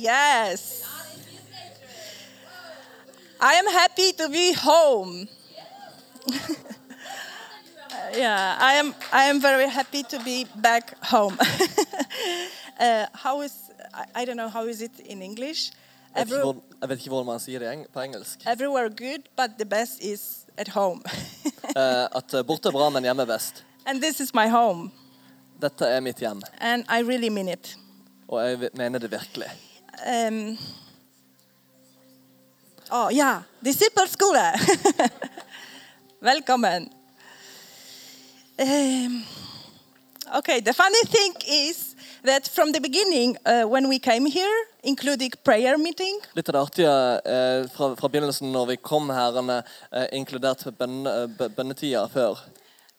Yes. I am happy to be home. yeah, I am. I am very happy to be back home. uh, how is? I, I don't know how is it in English. Jeg vet, ikke Every, hvor, vet ikke hvordan man sier på engelsk. everywhere good, but the best is at home. Eh, at eh, bra, men hjemme best. and this is my home, Dette er mitt hjem, and I really mean it. og jeg vi- mener det virkelig. Um, oh ja, disippelskole. Velkommen. Um, okay, the funny thing is that from the beginning, uh, when we came here, including prayer meeting, Litt av det artige eh, fra, fra begynnelsen når vi kom her, eh, inkludert bønne, eh, bø- bønnetida før,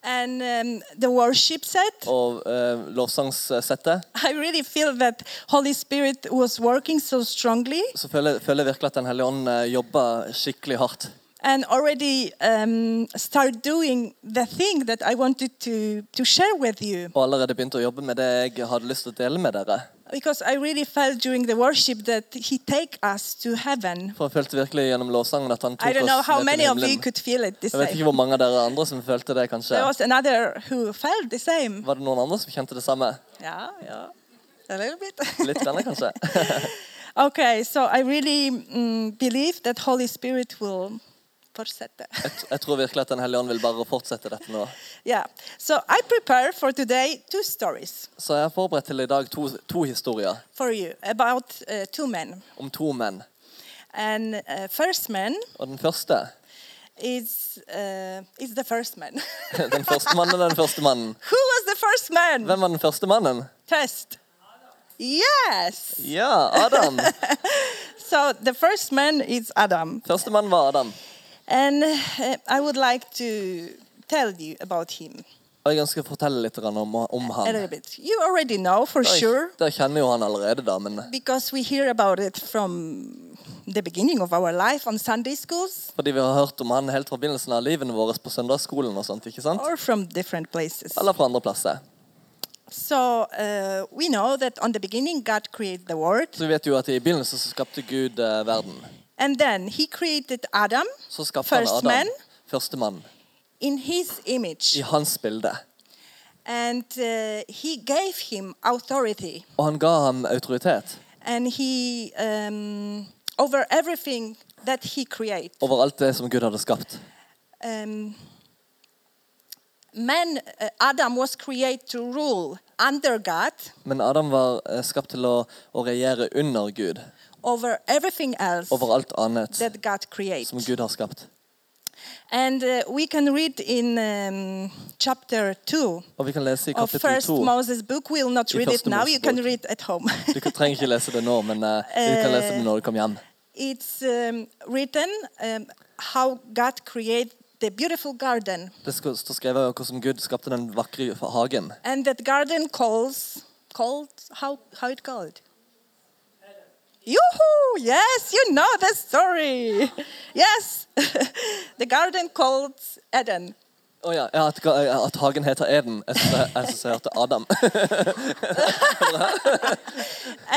and um, the worship set, og uh, lovsangssettet, I really feel that Holy Spirit was working so strongly. Så føler, føler virkelig at Den hellige ånd eh, jobber skikkelig hardt. And already um, start doing the thing that I wanted to, to share with you. Og allerede begynte å jobbe med det jeg hadde lyst til å dele med dere. Because I really felt during the worship that He take us to heaven. For jeg følte virkelig gjennom lovsangen at han tok I don't know how many of you could feel it the Jeg vet ikke same. hvor mange av dere andre som følte det, kanskje. There was another who felt the same. Var det noen andre som kjente det samme? Yeah, yeah, a little bit. Litt grann, kanskje. okay, so I really mm, believe that Holy Spirit will fortsette. Jeg, jeg tror virkelig at Den hellige ånd vil bare fortsette dette nå. yeah. So I prepare for today two stories Så jeg har forberedt til i dag to, to historier for you about uh, two men. om to menn. And uh, first man Og den første is uh, is the first man. Den første mannen er den første mannen. Who was the first man? Hvem var den første mannen? Test. Yes. Ja, Adam. So the first man is Adam. Første mann var Adam. And uh, I would like to tell you about him Og jeg ønsker å fortelle litt om, om han. You already know for sure Da kjenner jo han allerede, da, men because we hear about it from the beginning of our life on Sunday schools fordi vi har hørt om han helt fra begynnelsen av livene våre på søndagsskolen og sånt, ikke sant? or from different places. Eller fra andre plasser. So uh, we know that on the beginning God created the world Så vi vet jo at i begynnelsen så skapte Gud uh, verden. And then he created Adam Så skapte han First Adam, man. første mann, in his image i hans bilde. and uh, he gave him authority Og han ga ham autoritet and he um, over everything that he created over alt det som Gud hadde skapt. um, man uh, adam was created to rule under god Men Adam var eh, skapt til å, å regjere under Gud. Over everything else Over alt annet that god creates. som Gud har skapt. and uh, we can read in um, chapter 2 Og vi kan lese i of first 2. moses book we'll not read it now you can read at home Du trenger ikke lese det nå, men eh, du kan lese det når du kommer hjem. it's um, written um, how god created the beautiful garden Det står skrevet hvordan Gud skapte den vakre hagen. And that garden calls called how how it called? Yoo-hoo! Yes, you know the story. Yes, the garden called Eden. Å ja, ja at, at hagen heter Eden. Jeg synes jeg- jeg synes jeg hørte Adam.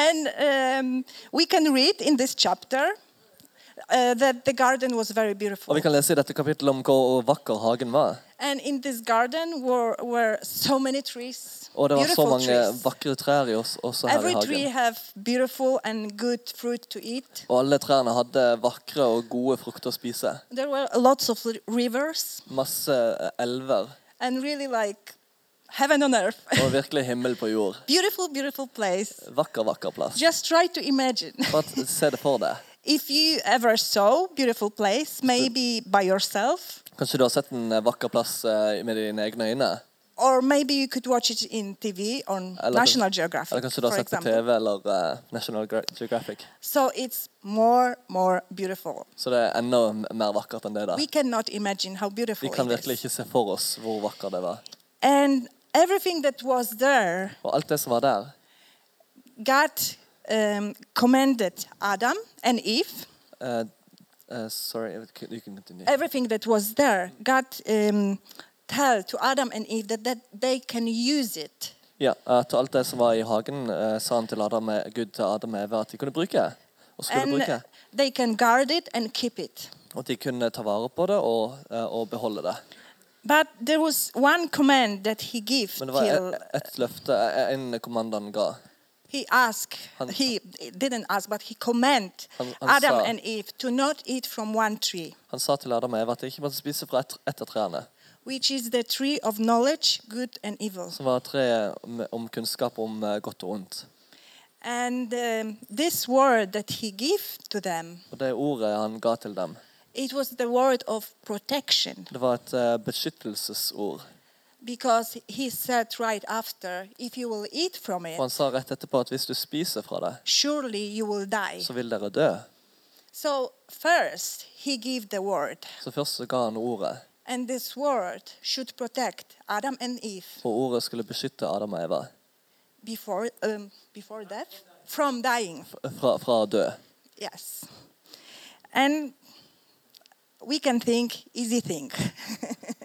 And um, we can read in this chapter uh, that the garden was very Og beautiful. vi kan lese i dette kapittelet om hvor vakker hagen var. And in this garden were, were so many trees, Og det var så mange trees. vakre trær i oss, også her i Every hagen. Og alle trærne hadde vakre og gode frukter å spise. There were lots of rivers Masse eh, elver. really like heaven on earth. Og virkelig himmel på jord. beautiful, beautiful place. Vakker, vakker plass. Just try to imagine. Bare se det for deg. if you ever saw beautiful place, maybe by yourself, Kanskje du har sett en eh, vakker plass eh, med dine egne øyne? Or maybe you could watch it in TV on Eller National Geographic, Eller kanskje du har sett på. TV eller eh, National Geographic. So it's more, more beautiful. Så det er enda mer vakkert enn det. da. We cannot imagine how beautiful Vi kan it virkelig ikke se for oss hvor vakker det var. And everything that was there, Og alt det som var der, God um, commanded Adam and Eve. eh, eh, Sorry, you can continue. everything that was there, God um, tell to Adam and Eve that, that they can use it. Ja, at alt det som var i hagen, eh, sa han til Adam, Gud til Adam og Eva at de kunne bruke. Og skulle And bruke. they can guard it and keep it. Og de kunne ta vare på det og, eh, og beholde det. But there was one command that he gave Men det var till et, et løfte, eh, en kommando han ga. he asked Han- he didn't ask but he commanded Han- han Adam sa- and Eve to not eat from one tree Han sa til Adam og Eva at de ikke måtte spise fra et, et av trærne, which is the tree of knowledge good and evil som var treet om, om kunnskap om eh, godt og ondt. and um, this word that he gave to them Og det ordet han ga til dem, it was the word of protection det var et eh, beskyttelsesord. because he said right after if you will eat from it Og han sa rett etterpå at hvis du spiser fra det, surely you will die så vil dere dø. so first he gave the word Så først så ga han ordet, and this word should protect adam and eve og ordet skulle beskytte Adam og Eva before um, before death from dying fra, fra død. dø. yes and we can think easy thing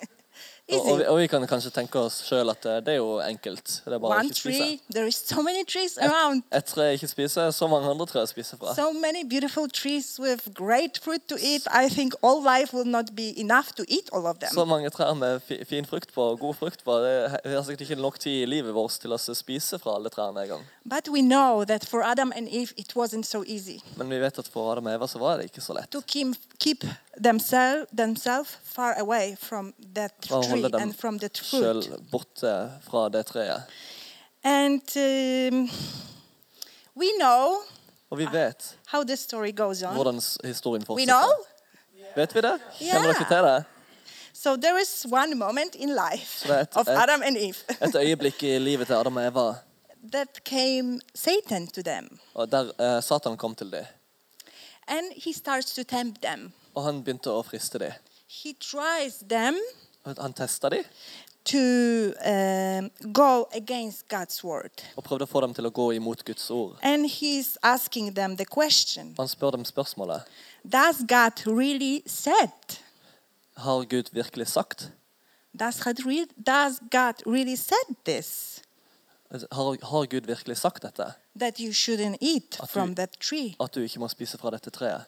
Og, og, vi, og vi kan kanskje tenke oss sjøl at eh, det er jo enkelt. Det er bare å one ikke spise. tree there is so many trees around Et tre ikke spiser, så mange andre tre spiser fra. so many beautiful trees with great fruit to eat i think all life will not be enough to eat all of them Så mange trær med fi, fin frukt på god frukt på. Det er sikkert ikke nok tid i livet vårt til å spise fra alle trærne en gang. but we know that for adam and eve it wasn't so easy Men vi vet at for Adam og Eva så var det ikke så lett. to keep, keep themselves themselves far away from that tree and from the fruit borte fra det treet. and um, we know Og vi vet how the story goes on hvordan historien we know fortsetter. Vet vi det? Kjenner dere til det? so there is one moment in life er et- of adam and eve Et øyeblikk i livet til Adam og Eva that came satan to them og der eh, Satan kom til dem. and he starts to tempt them Og han begynte å friste dem. he tries them Han testa dem to uh, go against God's word. og prøvde å få dem til å gå imot Guds ord. And he's asking them the question Han spør dem spørsmålet Does God really said? Har Gud virkelig sagt? Does God, re- does God really said this? Har, har Gud virkelig sagt dette? That you shouldn't eat At from that tree. At du ikke må spise fra dette treet?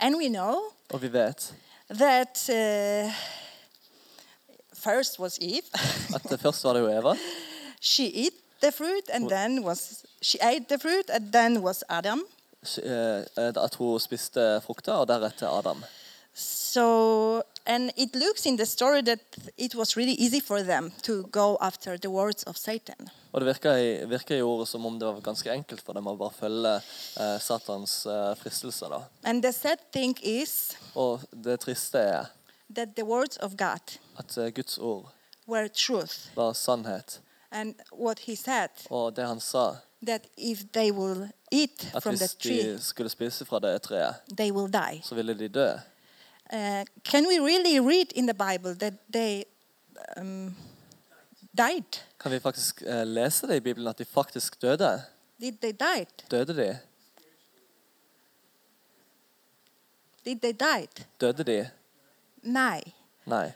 And we know Og vi vet that uh, first was Eve. at det først var det jo Eva. she ate the fruit and then was she ate the fruit and then was Adam. eh, At hun spiste frukter, og deretter Adam. So, and it looks in the story that it was really easy for them to go after the words of Satan. Og det virker i, virker i ordet som om det var ganske enkelt for dem å bare følge eh, Satans eh, fristelser. da. And the sad thing is Og det triste er that the words of God at eh, Guds ord were truth. var sannhet. And what he said, Og det han sa, that if they will eat at from the hvis tree, de skulle spise fra det treet, they will die. så ville de dø. Uh, can we really read in the Bible that they um, died? Kan vi faktisk eh, lese det i Bibelen at de faktisk døde? Did they die? Døde de? Did they die? Døde de? Nei. Nei.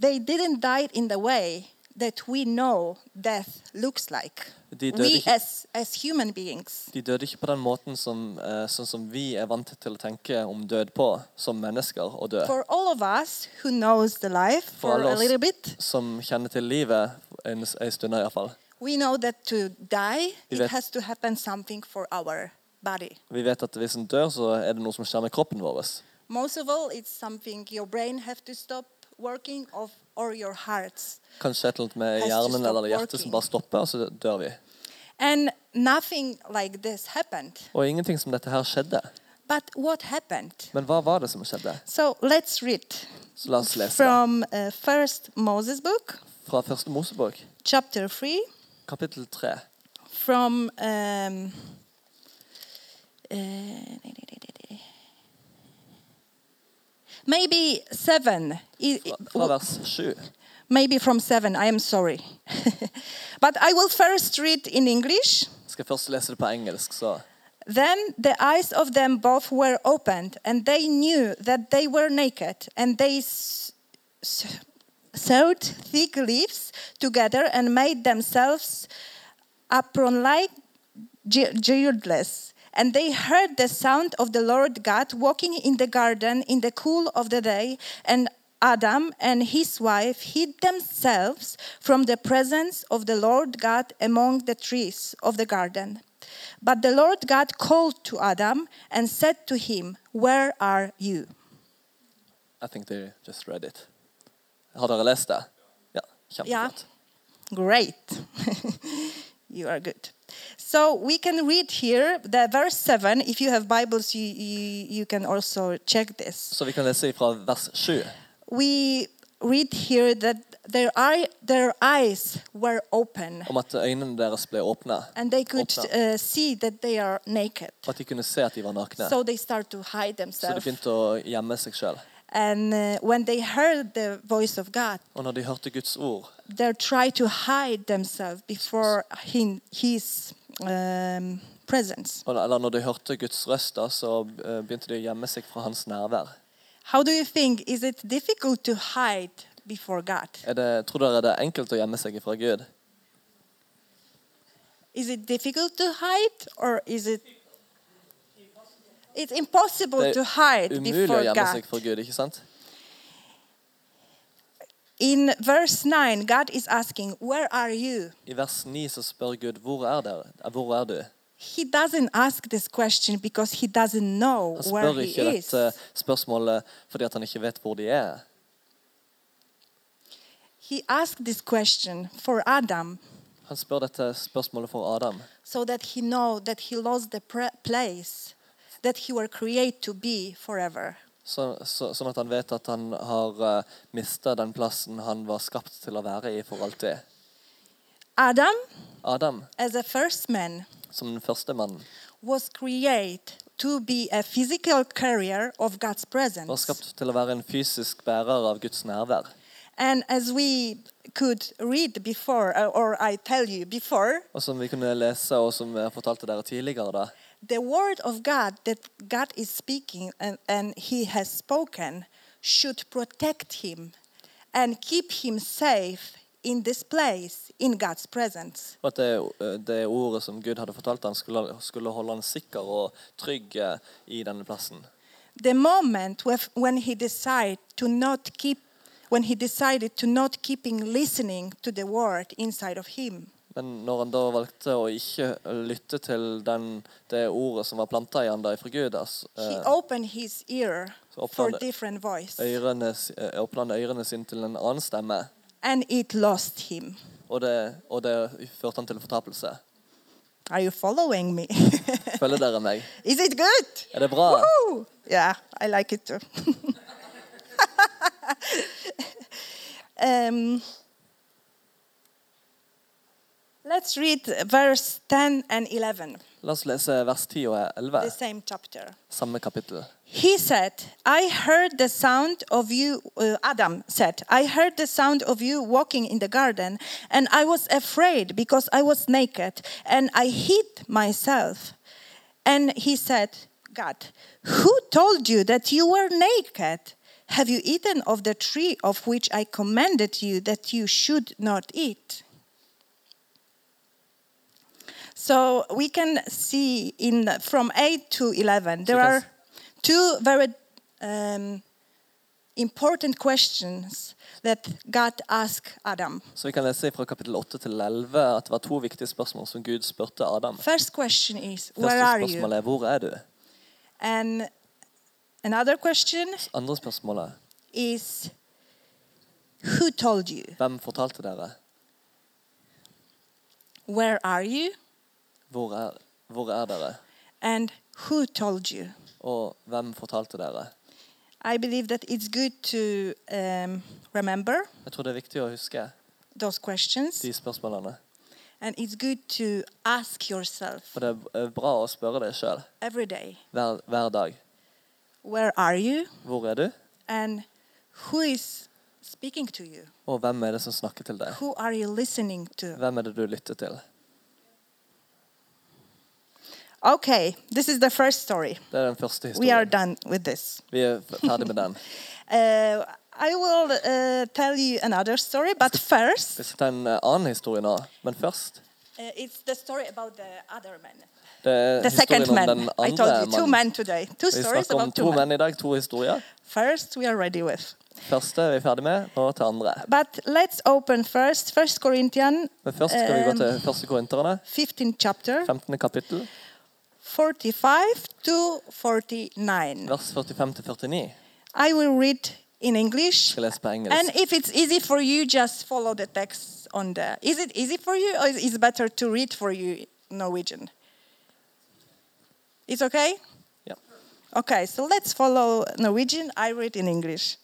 They didn't die in the way that we know death looks like. De døde, We ikke, as, as human beings. de døde ikke på den måten som, eh, sånn som vi er vant til å tenke om død på, som mennesker å dø. For all of us who knows the life For for a little bit, Som kjenner til livet en, en stund iallfall. we know that to die, Vi it has to happen something for our body. Vi vet at hvis en dør, så er det noe som skjer med kroppen vår. Most of all, it's something your brain have to stop hearts. Kanskje et eller annet med hjernen eller hjertet working. som bare stopper, og så dør vi. And nothing like this happened. Og ingenting som dette her skjedde. But what happened? Men hva var det som skjedde? So let's read Så la oss lese from uh, First Moses book, Fra første Mosebok, chapter 3, kapittel 3. from um, uh, maybe 7. I- Fra, fra vers 7. Maybe from 7, I am sorry. but I will first read in English. Skal først lese det på engelsk, så Then the eyes of them both were opened, and they knew that they were naked, and they sewed thick leaves together and made themselves apron-like gi- girdles. And they heard the sound of the Lord God walking in the garden in the cool of the day, and Adam and his wife hid themselves from the presence of the Lord God among the trees of the garden. But the Lord God called to Adam and said to him, Where are you? I think they just read it. Har dere lest det? Ja, Ja. Great. you are good. So we can read here the verse 7. If you have Bibles, you, you, you can also check this. Så vi kan lese fra vers 7. We read here that their, eye, their eyes were open Om at øynene deres ble åpne. and they could uh, see that they are naked. Og at de kunne se at de var nakne. So they start to hide themselves. Så de begynte å gjemme seg sjøl. And uh, when they heard the voice of God, Og når de hørte Guds ord, they tried to hide themselves before him, His um, presence. og- eller når de hørte Guds røst, da, så eh, begynte de å gjemme seg fra hans nærvær. How do you think? Is it difficult to hide before God? Er det, tror dere det er enkelt å gjemme seg fra Gud? Is it difficult to hide, or is it? It's impossible Det to er hide umulig å before gjemme God. seg fra Gud, ikke sant? In verse 9, God is asking, Where are you? I vers 9 så spør Gud hvor er, dere? Hvor er du? He doesn't ask this question because he doesn't know Han where he is. dette spørsmålet fordi han ikke vet hvor de er. He asked this question for Adam Han spør dette spørsmålet for Adam, so that he know that he lost the place that he were created to be forever. så, så, sånn at han vet at han har uh, mista den plassen han var skapt til å være i for alltid. Adam, Adam, as a first man, som den første mannen, was created to be a physical carrier of God's var skapt til å være en fysisk bærer av Guds nærvær. And as we could read before, uh, or I tell you before, Og som vi kunne lese, og som jeg fortalte dere tidligere, da, the word of God that God is speaking and, and He has spoken should protect him and keep him safe in this place in God's presence. og at det, det ordet som Gud hadde fortalt ham, skulle, skulle holde han sikker og trygg eh, i denne plassen. The moment when he decided to not keep, when he decided to not keeping listening to the word inside of him, Men når han da valgte å ikke lytte til den, det ordet som var planta i han da fra Gud, Så s- eh, åpna han ørene sine til en annen stemme, og det, og det førte han til fortapelse. Are you following me? Følger dere meg? is it good? Er det bra? Woohoo! Yeah, I like it too. um, let's read verse 10 and 11, La oss lese vers 10 og 11, the same chapter. samme kapittel. He said, I heard the sound of you, uh, Adam said, I heard the sound of you walking in the garden, and I was afraid because I was naked, and I hid myself. And he said, God, who told you that you were naked? Have you eaten of the tree of which I commanded you that you should not eat? So we can see in from 8 to 11 there are two very um, important questions that God asked Adam. Så vi kan lese fra kapittel 8 til 11 at det var to viktige spørsmål som Gud spurte Adam. First question is, Where are you? spørsmålet er hvor er du? And another question Andre spørsmålet is, Who told you? hvem fortalte dere? Where are you? Hvor er, hvor er dere? And who told you? Og hvem fortalte dere? I believe that it's good to um, remember Jeg tror det er viktig å huske those questions, de spørsmålene. and it's good to ask yourself For det er bra å spørre deg sjøl every day, hver, hver dag. Where are you? Hvor er du? And who is speaking to you? Og hvem er det som snakker til deg? Who are you listening to? Hvem er det du lytter til? Okay, this is the first story. Det er den første We are done with this. Vi er f- ferdig med den. Uh, I will uh, tell you another story, but first, Vi skal ta en eh, annen historie nå. Men først uh, it's the story about the other man. det er The second man. den I told you, two men today. Two Vi stories snakker om about two to men. menn i dag, to historier. First, we are ready with. Første er vi ferdig med, og til andre. But let's open first, First Corinthians Men først skal vi gå Um, til første korinterne, 15 chapter, 15. kapittel, 45 to 49. vers 45 til 49. I will read in English. Jeg lese på And if it's easy for you, just follow the text on the. Is it easy for you, or is it better to read for you Norwegian? It's okay. Ja. Okay, so let's follow Norwegian. I read in English.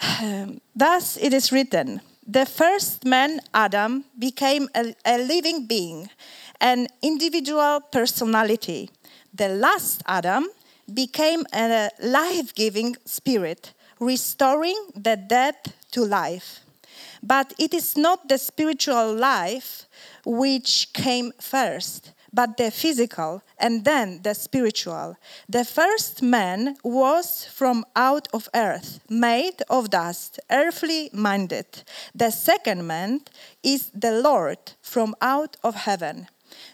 Thus it is written The first man, Adam, became a, a living being, an individual personality. The last Adam became a life giving spirit, restoring the dead to life. But it is not the spiritual life which came first, but the physical, and then the spiritual. The first man was from out of earth, made of dust, earthly minded. The second man is the Lord from out of heaven.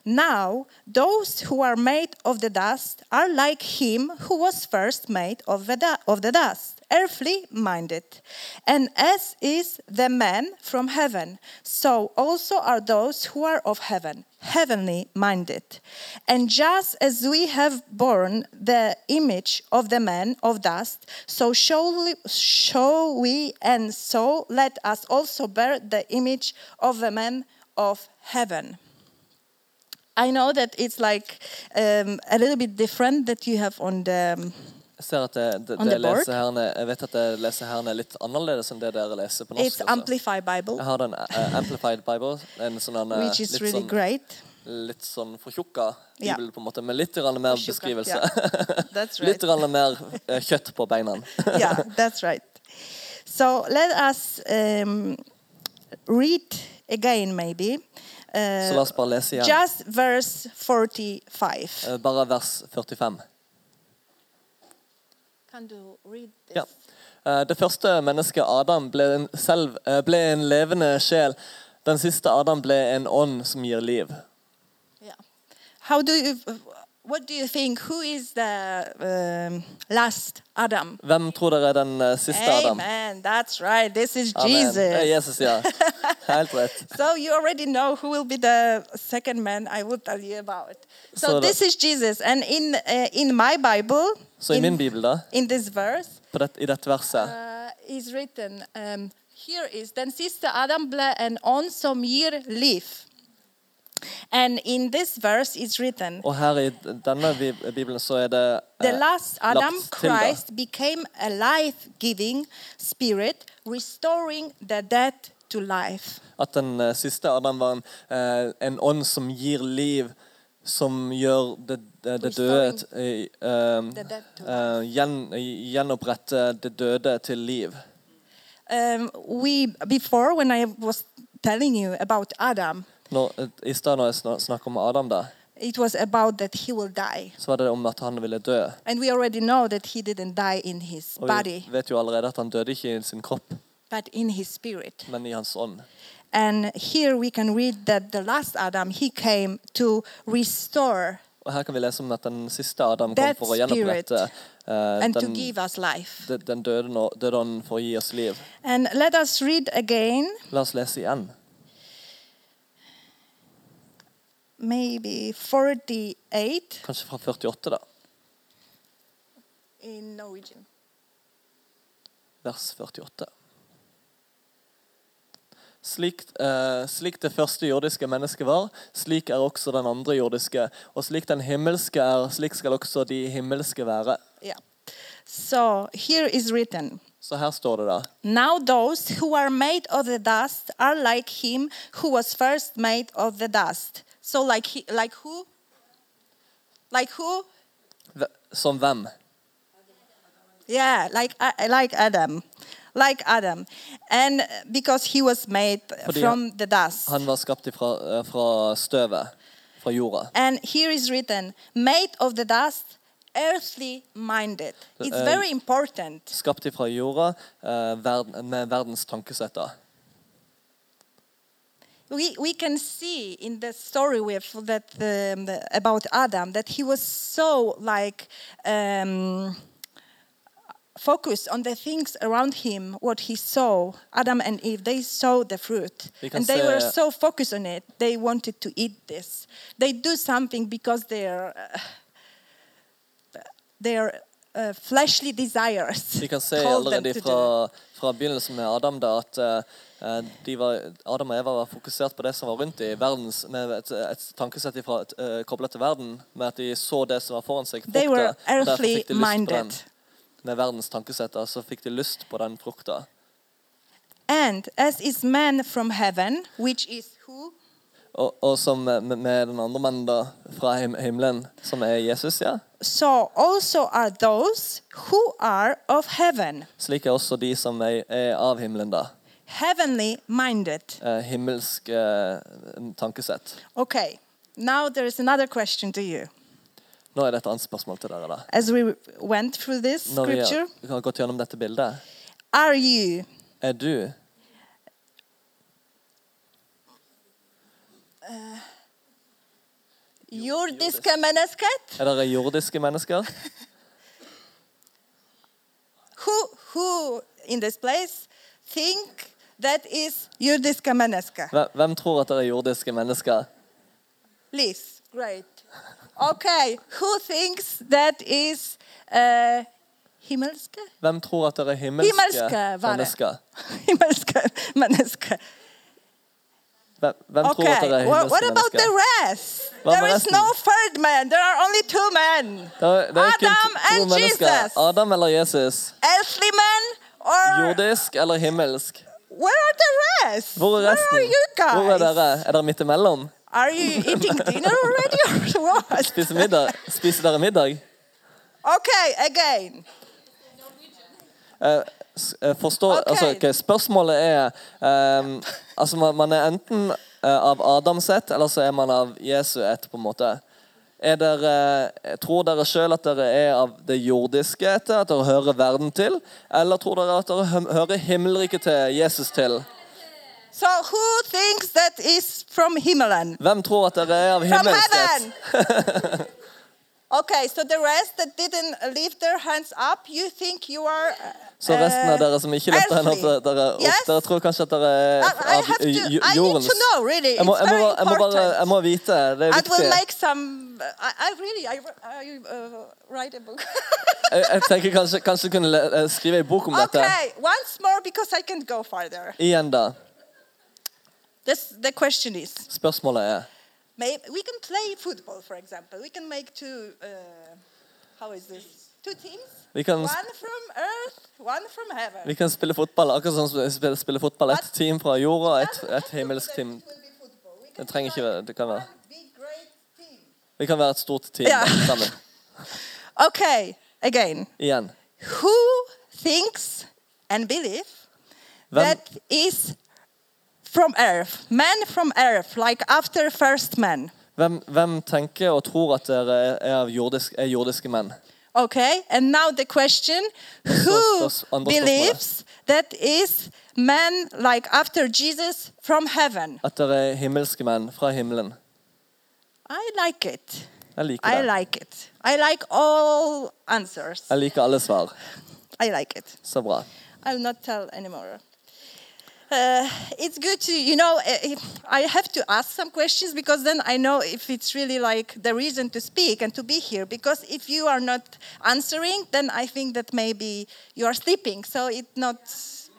Now, those who are made of the dust are like him who was first made of the, of the dust, earthly minded. And as is the man from heaven, so also are those who are of heaven, heavenly minded. And just as we have borne the image of the man of dust, so we, shall we and so let us also bear the image of the man of heaven. I know that it's like um, a little bit different that you have on the. um, Jeg ser at det, det, det board? leser her ned, jeg vet at det leser her litt annerledes enn det dere leser på norsk. It's også. Amplified Bible, Jeg har den uh, Amplified Bible, en sånn eh, which is litt really sånn, great. litt sånn fortjukka bibel, på en måte, med litt mer Fortjukka, beskrivelse. Yeah. Right. litt mer uh, kjøtt på beina. yeah, that's right. So let us um, read again, maybe. Så la oss bare lese igjen. just verse 45. Eh, Bare vers 45. Kan du read this? Ja. Eh, Det første mennesket, Adam, ble en, selv, eh, ble en levende sjel. Den siste Adam ble en ånd som gir liv. Yeah. How do you? What do you think? Who is the um, last Adam? Hvem tror dere er den eh, siste Adam? Amen. That's right. This is Amen. Det er Jesus. Jesus, ja. Helt rett. So you already know who will be the second man I will tell you about. So, So this is Jesus, and in uh, in my Bible, i in, min bibel, da, in this verse, på det, i dette verset, uh, is written. Um, here is den siste Adam ble en ånd som gir liv. And in this verse is written, og her i denne bibelen så er det The eh, last Adam, lagt til da. Christ, became a life giving spirit, restoring the dead to life. at den eh, siste Adam var en, eh, en ånd som gir liv, som gjør det, det, det døde Restoring eh, the dead to eh, gjen, Gjenopprette det døde til liv. Um, we before when I was telling you about Adam, Når, I stedet når jeg snakker om Adam, da, it was about that he will die, så var det om at han ville dø. and we already know that he didn't die in his Og body, vi vet jo allerede at han døde ikke i sin kropp, but in his spirit. men i hans ånd. And here we can read that the last Adam he came to restore Og her kan vi lese om at den siste Adam kom for å gjenopprette uh, den, den, den døde, døde ånden for å gi oss liv. And let us read again, La oss lese igjen. Maybe 48 Kanskje fra 48, da. in Norwegian. vers 48. Slik, eh, slik det første jordiske mennesket var, slik er også den andre jordiske. Og slik den himmelske er, slik skal også de himmelske være. Yeah. So here is written. Så her står det da. Now those who are made of the dust are like him who was first made of the dust. So like he, like who? Like who? Hve- Som hvem? Yeah, like uh, like Adam. Like Adam. And because he was made Fordi from the dust. Han var skapt ifra, eh, fra støvet, fra jorda. And here is written, made of the dust, earthly minded. It's Uh, very important. Skapt ifra jorda eh, med verdens tankesetter. We, we can see in the story with that um, the- about Adam that he was so like um, focused on the things around him, what he saw. Adam and Eve, they saw the fruit, can and they were so focused on it. They wanted to eat this. They do something because they're uh, their uh, fleshly desires. Vi kan se allerede do fra, begynnelsen med Adam da, at eh, de var, Adam og Eva var fokusert på det som var rundt i verdens, med et, et tankesett uh, koblet til verden, med at de så det som var foran seg. They were frukta, og der earthly fikk de lyst på den. minded. Med verdens tankesetter så fikk de lyst på den frukta. And as is man from heaven, which is who? Og, og som med, med den andre mannen da, fra him, himmelen, som er Jesus, ja. So also are those who are of heaven, Slik er også de som er, er av himmelen, da. heavenly minded. Uh, himmelsk uh, tankesett. Okay, now there is another question to you. Nå er det et annet spørsmål til dere, da. As we went through this Når vi har, vi har gått gjennom dette bildet, are you er du jordiska mennesket? Er dere jordiske mennesker? Who, who in this place think that is jordiske mennesker? Hvem- tror at dere er jordiske mennesker? Liz, great. Okay, who thinks that is uh, himmelske? Hvem tror at dere er himmelske Himmelske mennesker? himmelske menneske. Hvem, hvem tror at Okay, er well, what about the rest? There is no third man, there are only two men. Det er, det er Adam and mennesker. Jesus. Adam eller Jesus? Earthly man or Jordisk eller himmelsk? where are the rest? Hvor er Where are you guys? Hvor er dere? Er dere midt imellom? Are you eating dinner already or what? Spiser, middag? Spiser dere middag? Okay, again. Eh, forstår, okay. altså, okay, spørsmålet er um, altså man, man er enten eh, av Adams ett, eller så er man av Jesu ett. på en måte. Er dere, eh, tror dere sjøl at dere er av det jordiske etter, at dere hører verden til? Eller tror dere at dere hører himmelriket til Jesus til? So who thinks that is from Himmelen? Hvem tror at dere er av ett? Okay, so the rest that didn't lift their hands up, you think you are. uh, Så resten av dere som ikke løfter hendene opp, dere, opp, Yes? dere tror kanskje at dere er av jordens really. jeg må, jeg, må, jeg, må bare, jeg må vite. Det er viktig. some. I, I really. I, uh, write a book. Jeg, jeg tenker kanskje, kanskje kunne le- eh, skrive en bok om dette. okay, once more because I can't go farther. Igjen, da. This the question is. Spørsmålet er Maybe we can play football, for example. We can make two. Uh, how is this? Two teams. Vi kan, One from earth, one from heaven. vi kan spille fotball akkurat som vi spiller, spiller fotball. Et team fra jorda og et, Doesn't have et to himmelsk team. it will be. We can Det trenger ikke være- det kan være. Vi kan være et stort team Ja. sammen. Okay, again. Igjen. Who thinks and believe Hvem, that is from earth? Men from earth, like after first man. hvem, hvem tenker og tror at dere er, jordisk, er jordiske menn? Okay, and now the question who believes that is men like after Jesus from heaven? At dere er himmelske menn fra himmelen? I like it. Jeg liker I det. like it. I like all answers. Jeg liker alle svar. I like it. Så bra. I'll not tell anymore. Uh, it's good to, you know, uh, I have to ask some questions because then I know if it's really like the reason to speak and to be here. Because if you are not answering, then I think that maybe you are sleeping. So it's not.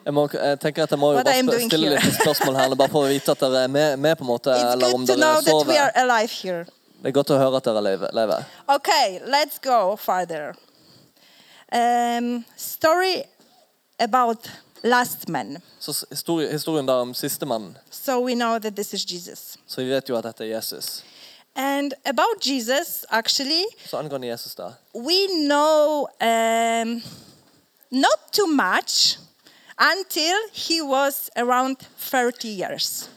Jeg, må, jeg tenker at jeg må jo What bare I am sp- doing stille here. litt spørsmål her, bare for å vite at dere er med, med på en måte, It's eller om good to know dere that we sover. are alive here. Det er godt å høre at dere lever. Okay, let's go further. Um, story about last man. Så s- historie, historien da om sistemann, So we know that this is Jesus. så vi vet jo at dette er Jesus. And about Jesus, actually, Så angående Jesus da, we know um, not too much until he was around 30 years.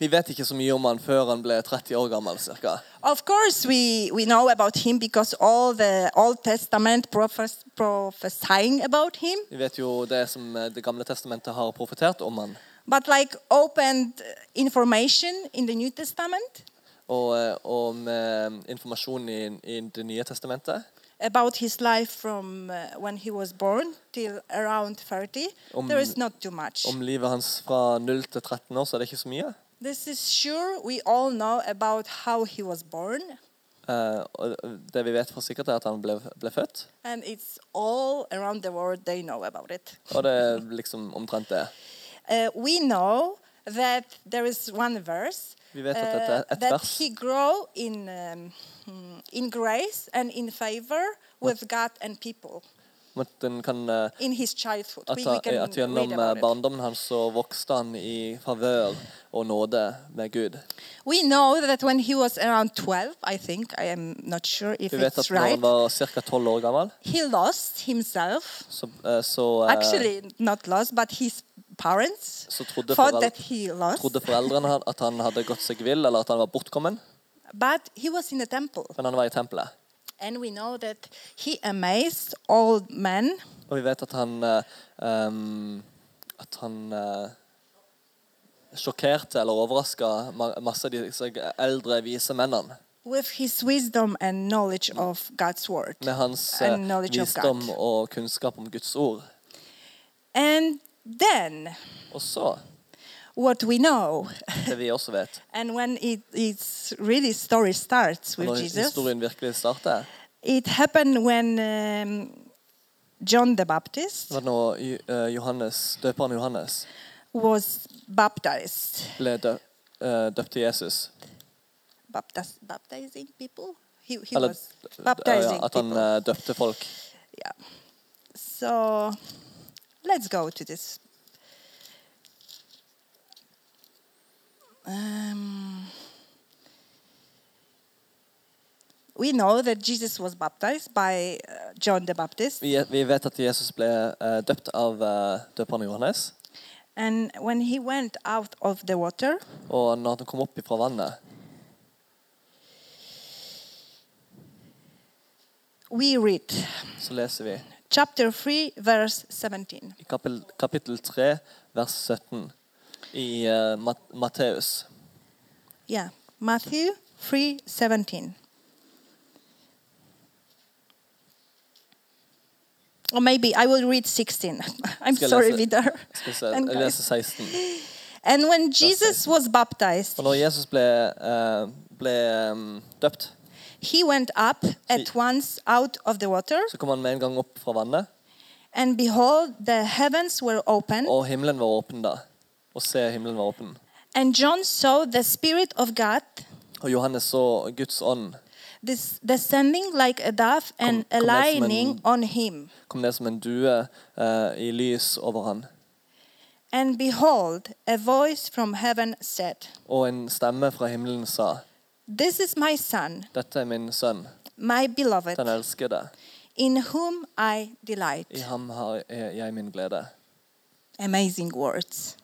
Vi vet ikke så mye om han før han ble 30 år gammel. Cirka. Of course, we, we know about him because all the Old Testament prophes prophesying about him. Vi vet jo det som eh, Det gamle testamentet har profetert om han. But like opened information in the New Testament Og, eh, og med informasjon i, i Det nye testamentet about his life from uh, when he was born till around 30, Om- there is not too much. om livet hans fra 0 til 13 år, så er det ikke så mye. This is sure we all know about how he was born, Eh, og det vi vet for sikkert, er at han ble, ble født. and it's all around the world they know about it. Og det er liksom omtrent det. Uh, we know that there is one verse Vi vet at dette er et Uh, that vers. he grow in um, in grace and in favor with God and people Om at den kan eh, at, we at gjennom eh, barndommen hans så vokste han i favør og nåde med Gud. We know that when he was around 12, I think, I am not sure if Vi vet at når han var ca. 12 år gammel, he lost himself. så, eh, så, Actually, not lost, but his parents så trodde, thought forel that he lost. trodde foreldrene at han hadde gått seg vill, eller at han var bortkommen. But he was in a temple. Men han var i tempelet. Og vi vet at han um, at han uh, sjokkerte eller overraska masse av disse eldre, vise mennene. Med hans eh, visdom og kunnskap om Guds ord. Then, og så what we know, det vi også vet and when it, it's really story starts with Når Jesus, historien virkelig starter, it happened when um, John the Baptist var når eh, Johannes, døperen Johannes was baptized. ble dø, eh, døpt til Jesus. Baptiz, baptizing people? He, he Eller was eh, baptizing ja, at han people. eh, døpte folk. Yeah. So let's go to this. Um, we know that Jesus was baptized by uh, John the Baptist. Vi, vi vet at Jesus ble eh, døpt av eh, døperen Johannes. And when he went out of the water, Og når han kom opp fra vannet, we read så leser vi chapter 3, verse 17. i kapittel, kapittel 3, vers 17 i uh, Mat Matteus. Yeah, Matthew 3, 17. Or maybe I will read 16. I'm Skal sorry, lese- Vidar. And jeg 16. And when Jesus was baptized, Og når Jesus ble, uh, ble um, døpt, he went up at once out of the water, så kom han med en gang opp fra vannet, and behold, the heavens were open, og himmelen var åpen da. Og se, himmelen var åpen. and John saw the Spirit of God Og Johannes så Guds ånd this, descending like a dove and Kom- kom som en- aligning on him. kom ned som en due eh, i lys over han. And behold, a voice from heaven said, Og en stemme fra himmelen sa, This is my son, dette er min sønn, my beloved, den elskede. in whom I delight. I ham har jeg min glede. Amazing words.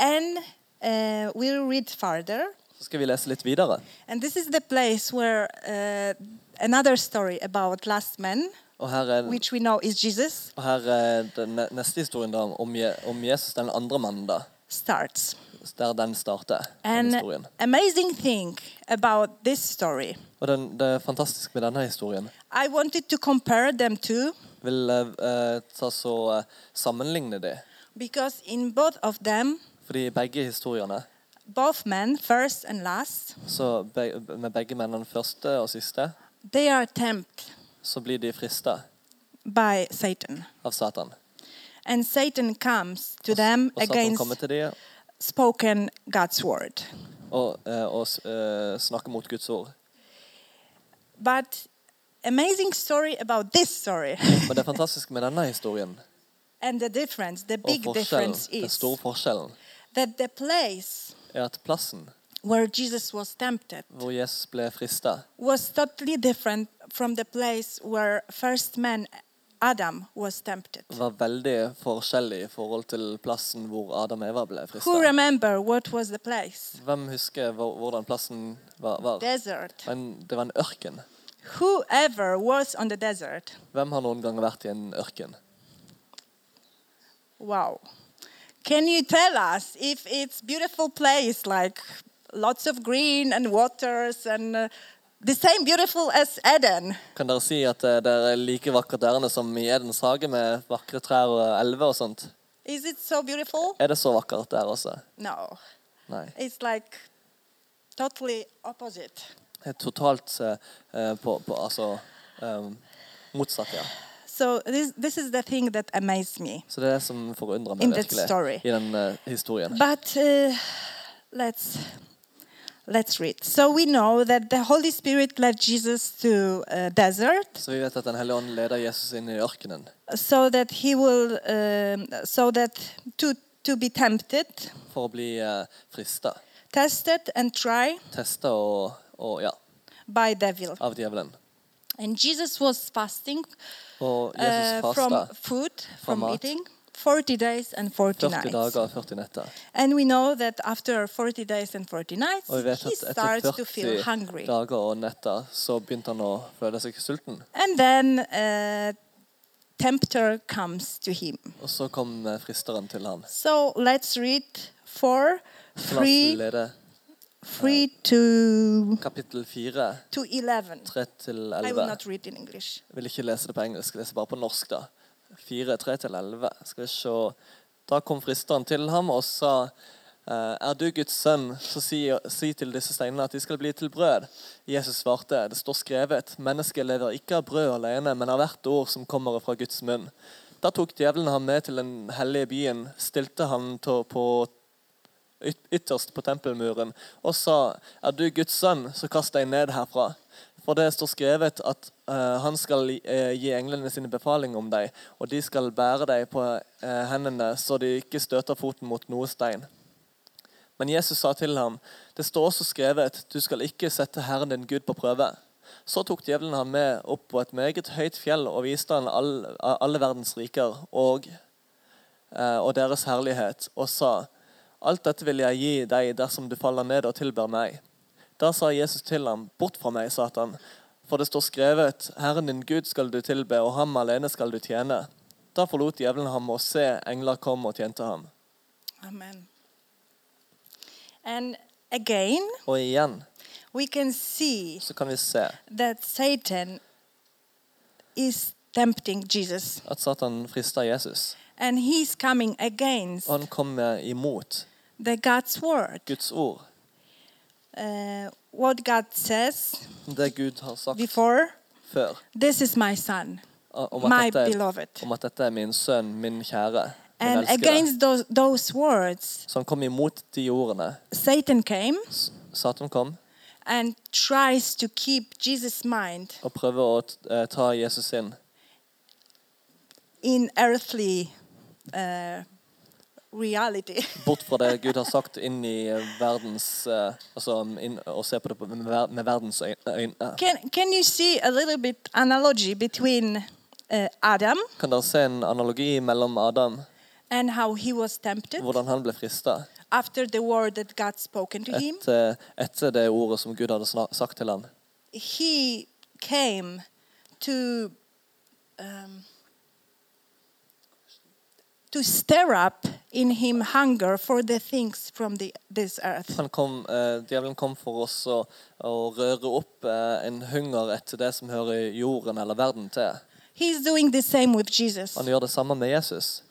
And uh, we'll read further. Så skal vi lese litt videre. And this is the place where uh, another story about last man, Og her er, which we know is Jesus, og her er den neste historien da, om, Je om Jesus, den andre mannen da. starts. Der den starter, den And historien. amazing thing about this story, Og den, det er fantastisk med denne historien. I wanted to compare them two Jeg vil eh, ta så eh, sammenligne det. because in both of them, Fordi begge historiene, both men, first and last, så be, med begge mennene første og siste, they are tempted så blir de frista by Satan. av Satan. And Satan comes to them Og Satan against kommer til dem spoken God's word. og, eh, og eh, snakker mot Guds ord. But amazing story about this story. Men det fantastiske med denne historien and the difference, the og big forskjellen, difference den is store forskjellen, that the place er at plassen where Jesus was tempted hvor Jesus ble frista, was totally different from the place where first man Adam was tempted. var veldig forskjellig i forhold til plassen hvor Adam og Eva ble Who frista. remember what was the place? Hvem husker hvor- hvordan plassen var? var? Desert. En, det var en ørken. Whoever was on the desert. Hvem har noen gang vært i en ørken? Wow. Can you tell us if it's beautiful place like lots of green and waters and uh, the same beautiful as Eden? Kan dere si at eh, det er like vakkert der inne som i Edens hage med vakre trær og elver og sånt? Is it so beautiful? Er det så vakkert der også? No. Nei. It's like totally opposite. Det er totalt eh, på, på Altså eh, motsatt, ja. So this this is the thing that amazed me. Så det er det som In that virkelig story. i den eh, historien. But uh, let's let's read. So we know that the Holy Spirit led Jesus to a desert Så vi vet at Den hellige ånd leder Jesus inn i ørkenen so that he will um, so that to to be tempted, for å bli uh, frista. tested and try. Testa og, og ja, by devil. av djevelen. And Jesus was fasting Og uh, from fasta food, From from mat. eating, 40 days and 40 40 nights. dager og 40 netter. And we know that after 40 days and 40 nights, Og vi vet he at starts to feel 40 hungry. dager og netter så begynte han å føle seg sulten. And then uh, tempter comes to him. Og så kom eh, fristeren til han. So let's read 4, Så la 3, lede 3 to, kapittel 4, to 11. 3 til I will 11. not read in English. Jeg vil ikke lese det på engelsk, jeg leser bare på norsk. da. 4, 3 til 11. Skal vi se. Da kom fristeren til ham og sa eh, Er du Guds sønn, så si, si til disse steinene at de skal bli til brød. Jesus svarte, det står skrevet, mennesket lever ikke av brød alene, men av hvert ord som kommer fra Guds munn. Da tok djevelen ham med til den hellige byen, stilte han på ytterst på tempelmuren og sa, er du Guds sønn, så kast deg ned herfra. For det står skrevet at uh, han skal uh, gi englene sine befaling om deg, og de skal bære deg på uh, hendene så de ikke støter foten mot noe stein. Men Jesus sa til ham, det står også skrevet, du skal ikke sette Herren din Gud på prøve. Så tok djevelen ham med opp på et meget høyt fjell og viste ham alle, alle verdens riker og, og deres herlighet, og sa, alt dette vil jeg gi deg dersom du faller ned og tilber meg. Da sa Jesus til ham, bort fra meg, Satan, for det står skrevet, Herren din Gud skal du tilbe, og ham alene skal du tjene. Da forlot djevelen ham, og se, engler kom og tjente ham. Amen. And again, Og igjen we can see så kan vi se that Satan is tempting Jesus. at Satan frister Jesus. And he's coming against Og han kommer imot the God's word. Guds ord. Uh, what God says Det Gud har sagt before, før this is my son, om my dette er, beloved. om at dette er min sønn, min kjære, min And elskede. against those, those words, Så han kom imot de ordene. Satan came S- Satan kom and tries to keep Jesus' mind og prøver å eh, ta Jesus inn in earthly uh, reality. bort fra det Gud har sagt, inn i eh, verdens eh, Altså inn, og se på det med, med verdens øyne. Can, can you see a little bit analogy between uh, Adam Kan dere se en analogi mellom Adam, and how he was tempted hvordan han ble frista after the word that God spoken to him? etter, etter det ordet som Gud hadde sagt til han? He came to um, to stir up in him hunger for the things from the, this earth. Han kom, eh, djevelen kom for oss å, å røre opp eh, en hunger etter det som hører jorden eller verden til. He's doing the same with Jesus. Han gjør det samme med Jesus.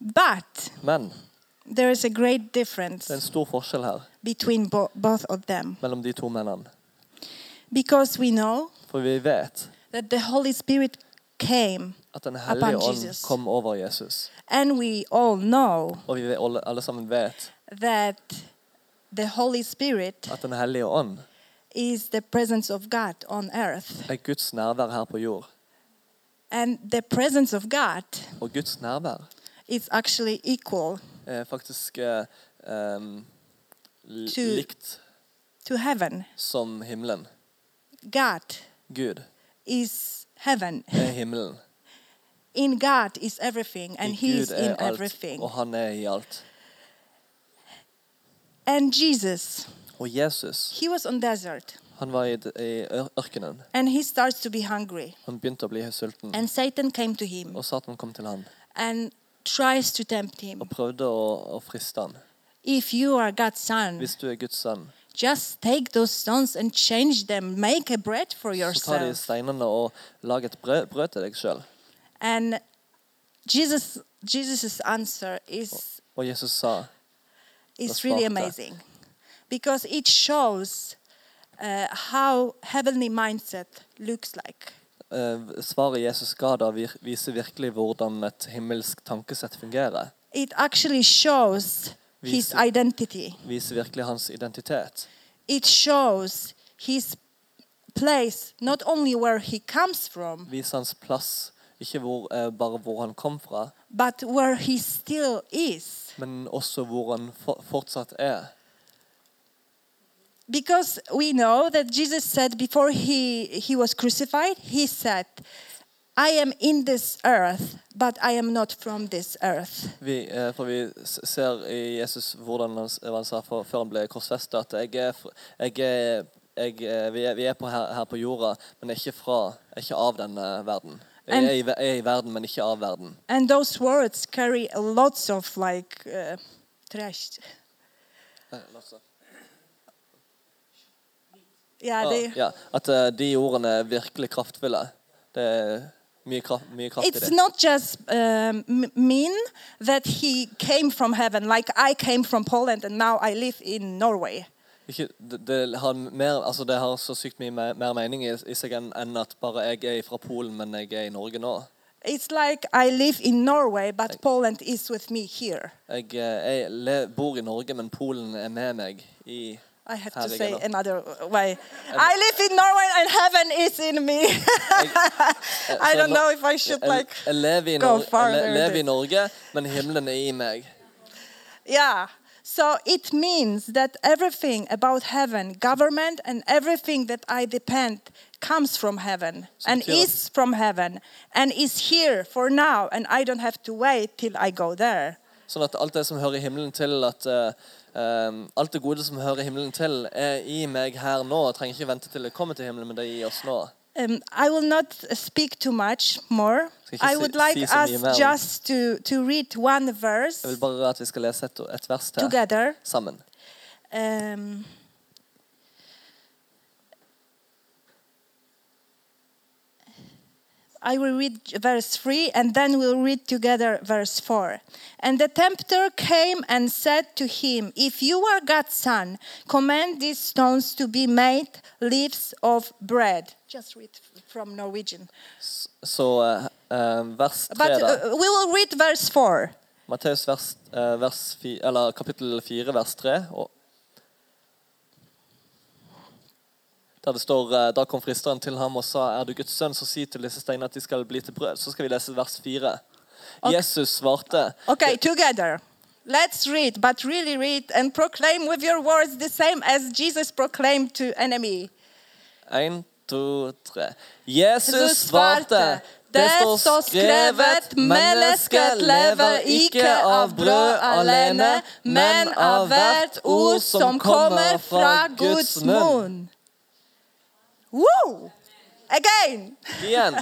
But Men there is a great difference det er en stor forskjell her between bo- both of them mellom de to mennene. because we know For vi vet that the Holy Spirit came, at Den hellige Upon ånd Jesus. kom over Jesus. and we all know Og vi vet- alle, alle sammen vet that the Holy Spirit at Den hellige ånd is the presence of God on earth. er Guds nærvær her på jord. And the presence of God Og Guds nærvær is actually equal er faktisk eh, em, To- likt to heaven. som himmelen. God Gud is heaven. er himmelen. In God is everything, and I He is in er alt, everything. og han er i alt. And Jesus, Og Jesus, he was on desert, han var i, i ør- ørkenen. and he starts to be hungry. Han begynte å bli sulten. And Satan came to him Og Satan kom til han and tries to tempt him. og prøvde å, å friste han. If you are God's son, Hvis du er Guds sønn, just take those stones and change them. Make a bread for så ta de yourself. steinene og lag et brød, brød til deg sjøl. And Jesus, Jesus' answer is, Og Jesus sa is really amazing because it shows uh, how heavenly mindset looks like. eh, Svaret Jesus ga da, vir, viser virkelig hvordan et himmelsk tankesett fungerer. It actually shows his identity. Viser virkelig hans identitet. It shows his place, not only where he comes from, Viser hans plass, ikke hvor, eh, bare hvor han kom fra, but where he still is. men også hvor han for, fortsatt er. Because we know that Jesus said before he, he was crucified, he said, I am in this earth, but I am not from this earth. Vi, eh, for vi ser i Jesus hvordan han, han sa for, før han ble korsfestet, at jeg er, jeg er, jeg, er- vi, er, vi er på her, her på jorda, men ikke, fra, ikke av denne verden. Jeg er, i, er i verden, men ikke av verden. And those words carry lots of like uh, trash. Yeah, Ah, they, ja, at eh, de ordene er virkelig kraftfulle. Det er mye kraft, mye kraft it's not just um, mean that he came from heaven, like I came from Poland and now I live in Norway. Ikke, det, det, har mer, altså det har så sykt mye mer, mer mening i, i seg enn en at bare jeg er fra Polen, men jeg er i Norge nå. It's like I live in Norway, but Poland is with me here. Jeg, eh, jeg le, bor i Norge, men Polen er med meg i I have to say another way. I live in Norway and heaven is in me. I don't know if I should like. jeg lever, i go farther le, with lever i it. Norge, men himmelen er i meg. Yeah. So it means that everything about heaven, government, and everything that I depend comes from heaven and is from heaven and is here for now, and I don't have to wait till I go there. Sånn at alt det som hører himmelen til, at eh, alt det gode som hører himmelen til, er i meg her nå. Jeg trenger ikke vente til det kommer til himmelen, men det er i oss nå. Um, I will not speak too much more. I would like si us just to, to read one verse Jeg vil bare at vi skal lese et, et vers til together. sammen. Um, I will read verse 3 and then we'll read together verse 4. And the tempter came and said to him, If you are God's son, command these stones to be made leaves of bread. Just read from Norwegian. Så uh, eh, vers 3, But uh, we will read verse 4. Matteus vers, eh, vers 4, eller kapittel 4, vers 3. Og der det står eh, Da kom fristeren til ham og sa, Er du Guds sønn, så si til disse steinene at de skal bli til brød. Så skal vi lese vers 4. Jesus svarte Okay, together. Let's read, but really read and proclaim with your words the same as Jesus proclaimed to enemy. En, to, tre. Jesus svarte. Det står skrevet, mennesket lever ikke av brød alene, men av hvert ord som kommer fra Guds munn. Woo! Again. Igjen.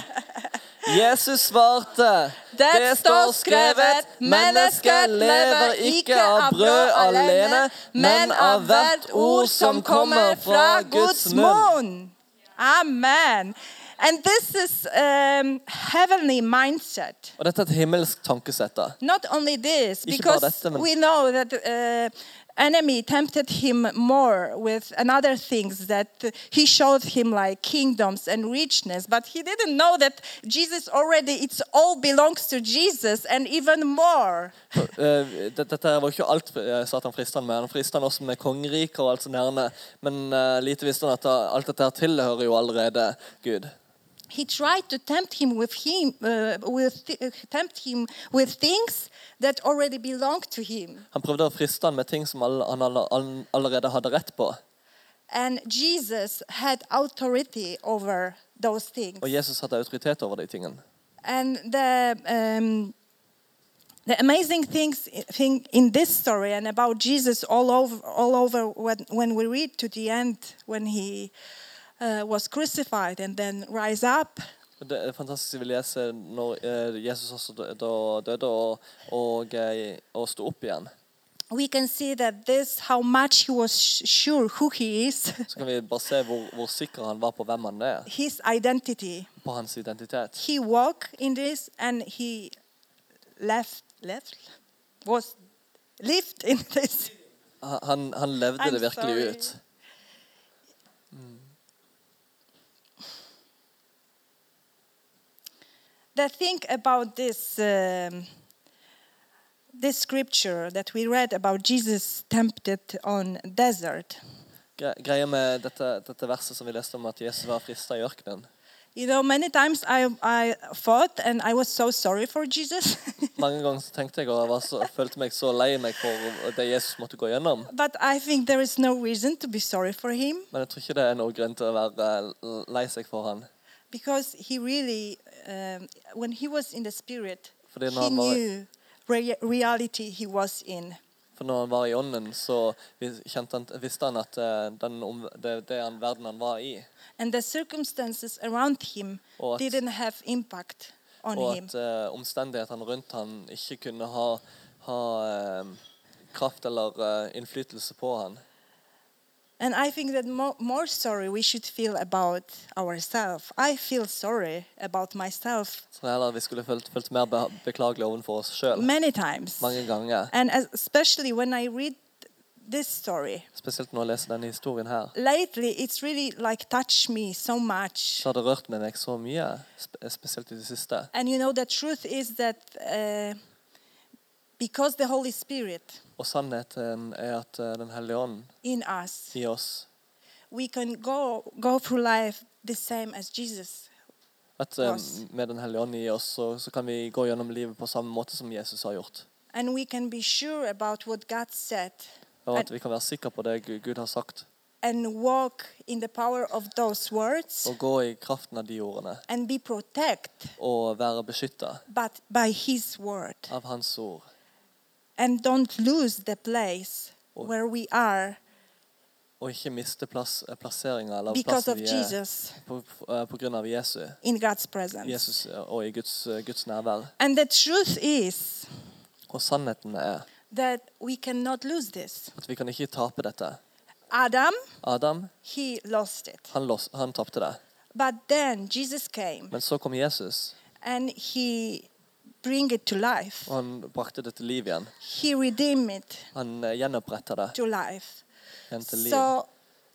Jesus svarte. Det står skrevet, mennesket lever ikke av brød alene, men av hvert ord som kommer fra Guds munn. Amen. And this is um, heavenly mindset. Og dette er et himmelsk tankesett. Not only this, because dette, we know that uh, enemy tempted him more with another things that he showed him like kingdoms and richness, but he didn't know that Jesus already it's all belongs to Jesus and even more. Eh, Dette var ikke alt eh, Satan fristet med. Han fristet også med kongeriker og alt så her. Men eh, lite visste han at alt dette tilhører jo allerede Gud. He tried to tempt him with him uh, with uh, tempt him with things that already belonged to him. Han prøvde å friste han med ting som han all, all, allerede hadde rett på. And Jesus had authority over those things. Og Jesus hadde autoritet over de tingene. And the um, the amazing things thing in this story and about Jesus all over all over when, when we read to the end when he uh, was crucified and then rise up Det er fantastisk vi leser når eh, Jesus også døde og, og, eh, og sto opp igjen. we can see that this how much he was sure who he is Så kan vi bare se hvor, hvor sikker han var på hvem han er. his identity På hans identitet. he walked in this and he left left was lived in this Han, han levde I'm det virkelig sorry. ut. The thing about this um, this scripture that we read about Jesus tempted on desert. Greia med dette, dette verset som vi leste om at Jesus var frista i ørkenen. You know, many times I, I fought and I was so sorry for Jesus. Mange ganger så tenkte jeg og så, følte meg så lei meg for det Jesus måtte gå gjennom. but I think there is no reason to be sorry for him Men jeg tror ikke det er noen grunn til å være lei seg for han. because he really, um, when he was in the spirit, he han knew rea- reality he was in. for når han var i ånden, så han, visste han at eh, den, det, det er verden han var i. And the circumstances around him at- didn't have impact on Og at eh, omstendighetene rundt han ikke kunne ha, ha eh, kraft eller innflytelse på han. And I think that mo- more sorry we should feel about ourselves. I feel sorry about myself Så heller vi skulle følt, følt mer be beklagelig overfor oss sjøl. many times. Mange ganger. And as, especially when I read this story, Spesielt når jeg leser denne historien her. lately it's really like touched me so much. Så har det rørt med meg så mye, spe spesielt i det siste. And you know, the truth is that uh, because the Holy Spirit Og sannheten er at eh, Den hellige ånd in us, i oss we can go, go through life the same as Jesus. At eh, med Den hellige ånd i oss, så, så kan vi gå gjennom livet på samme måte som Jesus har gjort. And we can be sure about what God said Og at vi kan være sikre på det Gud, Gud har sagt. and walk in the power of those words Og gå i kraften av de ordene. and be protected Og være beskytta but by his word av Hans ord. And don't lose the place Og- where we are Og ikke miste plass, eh, plasseringa eller because plassen vi er Jesus på, eh, på grunn av Jesu. in God's presence. Jesus eh, og i Guds, Guds nærvær. And the truth is Og sannheten er that we cannot lose this. at vi kan ikke tape dette. Adam, Adam he lost it. han, los- han tapte det. But then Jesus came Men så kom Jesus, and he bring it to life. og han brakte det til liv igjen. He redeemed it Han eh, gjenoppretta det to life. igjen til liv. So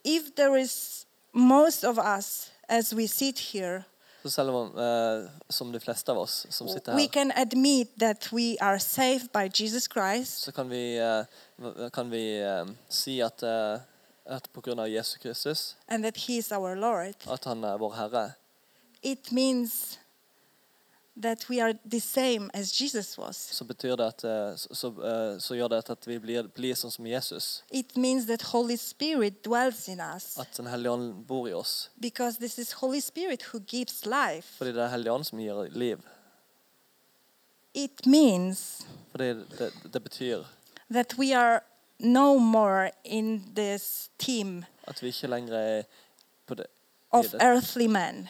if there is most of us as we sit here, Så selv om, eh, som de fleste av oss som sitter we her, can admit that we are saved by Jesus Christ så kan vi, eh, kan vi eh, si at, eh, at på grunn av Jesus Kristus, and that he is our Lord. at han er vår Herre, It means that we are the same as Jesus was. så betyr det at eh, så, så, eh, gjør det at vi blir, blir sånn som Jesus. It means that Holy Spirit dwells in us At Den hellige ånd bor i oss. because this is Holy Spirit who gives life. Fordi det er Hellige ånd som gir liv. It means Fordi det, det betyr that we are no more in this team at vi ikke lenger er på det, of earthly men.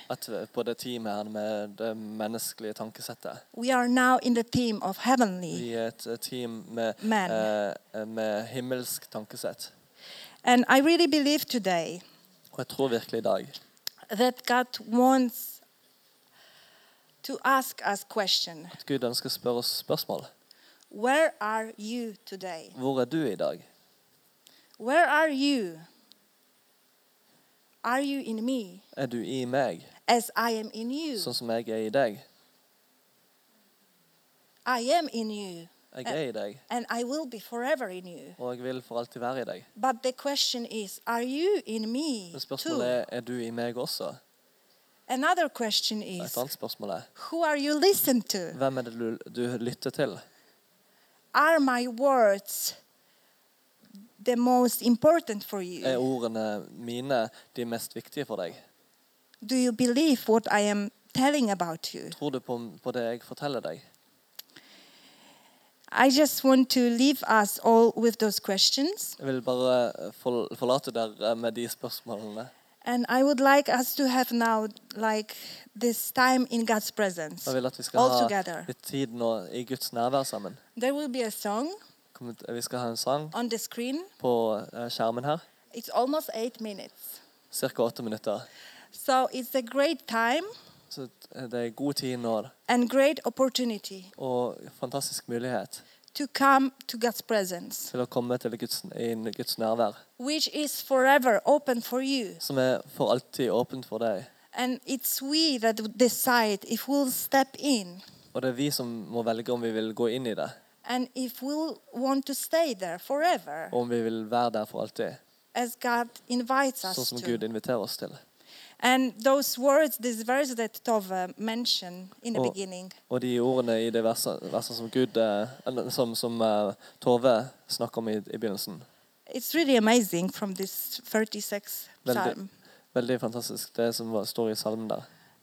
på det teamet her med det menneskelige tankesettet. We are now in the team of heavenly. Vi er et eh, team med, Men. eh, med himmelsk tankesett. And I really believe today Og jeg tror virkelig i dag that God wants to ask us question. at Gud ønsker å spørre oss spørsmål. Where are you today? Hvor er du i dag? Where are you? Are you in me Er du i meg, as I am in you? sånn som jeg er i deg? I am in you Jeg er i deg, and I will be forever in you. og jeg vil for alltid være i deg. But the question is, are you in me Men spørsmålet er er du i meg også. Another question Et is, annet spørsmål er who are you listening to? hvem er det du, du lytter til? Are my words the most important for Er ordene mine de mest viktige for deg? Do you believe what I am telling about you. Tror du på, på det jeg forteller deg? I just want to leave us all with those questions. Jeg vil bare eh, forlate dere med de spørsmålene. And I would like us to have now like this time in God's presence. Jeg vil at vi skal All ha together. litt tid nå i Guds nærvær sammen. There will be a song Vi skal ha en sang on the screen. på eh, skjermen her. It's almost eight minutes. Cirka åtte minutter. So it's a great time Så det er god tid nå and great opportunity og fantastisk mulighet to come to God's presence, til å komme til Guds, inn Guds nærvær, which is forever open for you. som er for alltid åpent for deg. And it's we that decide if we'll step in Og det er vi som må velge om vi vil gå inn i det, and if we'll want to stay there forever, og om vi vil være der for alltid, as God invites us sånn som to. Gud inviterer oss til. And those words, this verse that Tove mentioned in the Og, beginning, Og de ordene i det verset, verset som, Gud, eh, eller som, som eh, Tove snakker om i, i begynnelsen, it's really amazing from this 36 Veldig. psalm. veldig fantastisk, det som var- står i salmen der.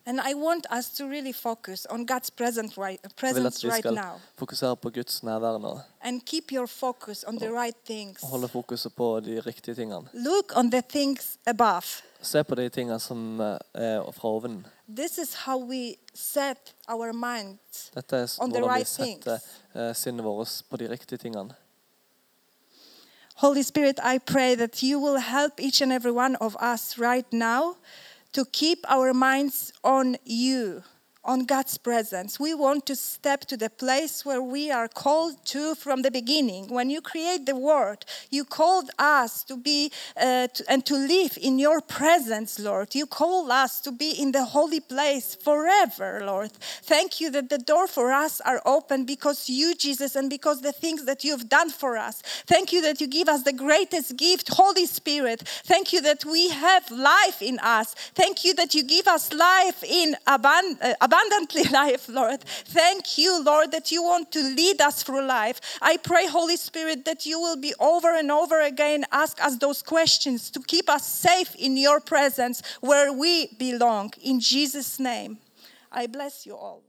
And I want us to really focus on God's present right, presence right now fokusere på Guds nærvær nå, and keep your focus on the right things. og holde fokuset på de riktige tingene. Look on the things above. Se på de tingene som eh, er fra oven. This is how we set our minds Dette er On the right setter eh, sinnet vårt på de riktige tingene. Holy Spirit, I pray that you will help each and every one of us right now to keep our minds on you, on God's presence. We want to step to the place where we are called to from the beginning. When you create the world, you called us to be uh, to, and to live in your presence, Lord. You call us to be in the holy place forever, Lord. Thank you that the door for us are open because you, Jesus, and because the things that you've done for us. Thank you that you give us the greatest gift, Holy Spirit. Thank you that we have life in us. Thank you that you give us life in abundance. uh, abundantly life, Lord. Thank you, Lord, that you want to lead us through life. I pray, Holy Spirit, that you will be over and over again ask us those questions to keep us safe in your presence where we belong. In Jesus' name, I bless you all.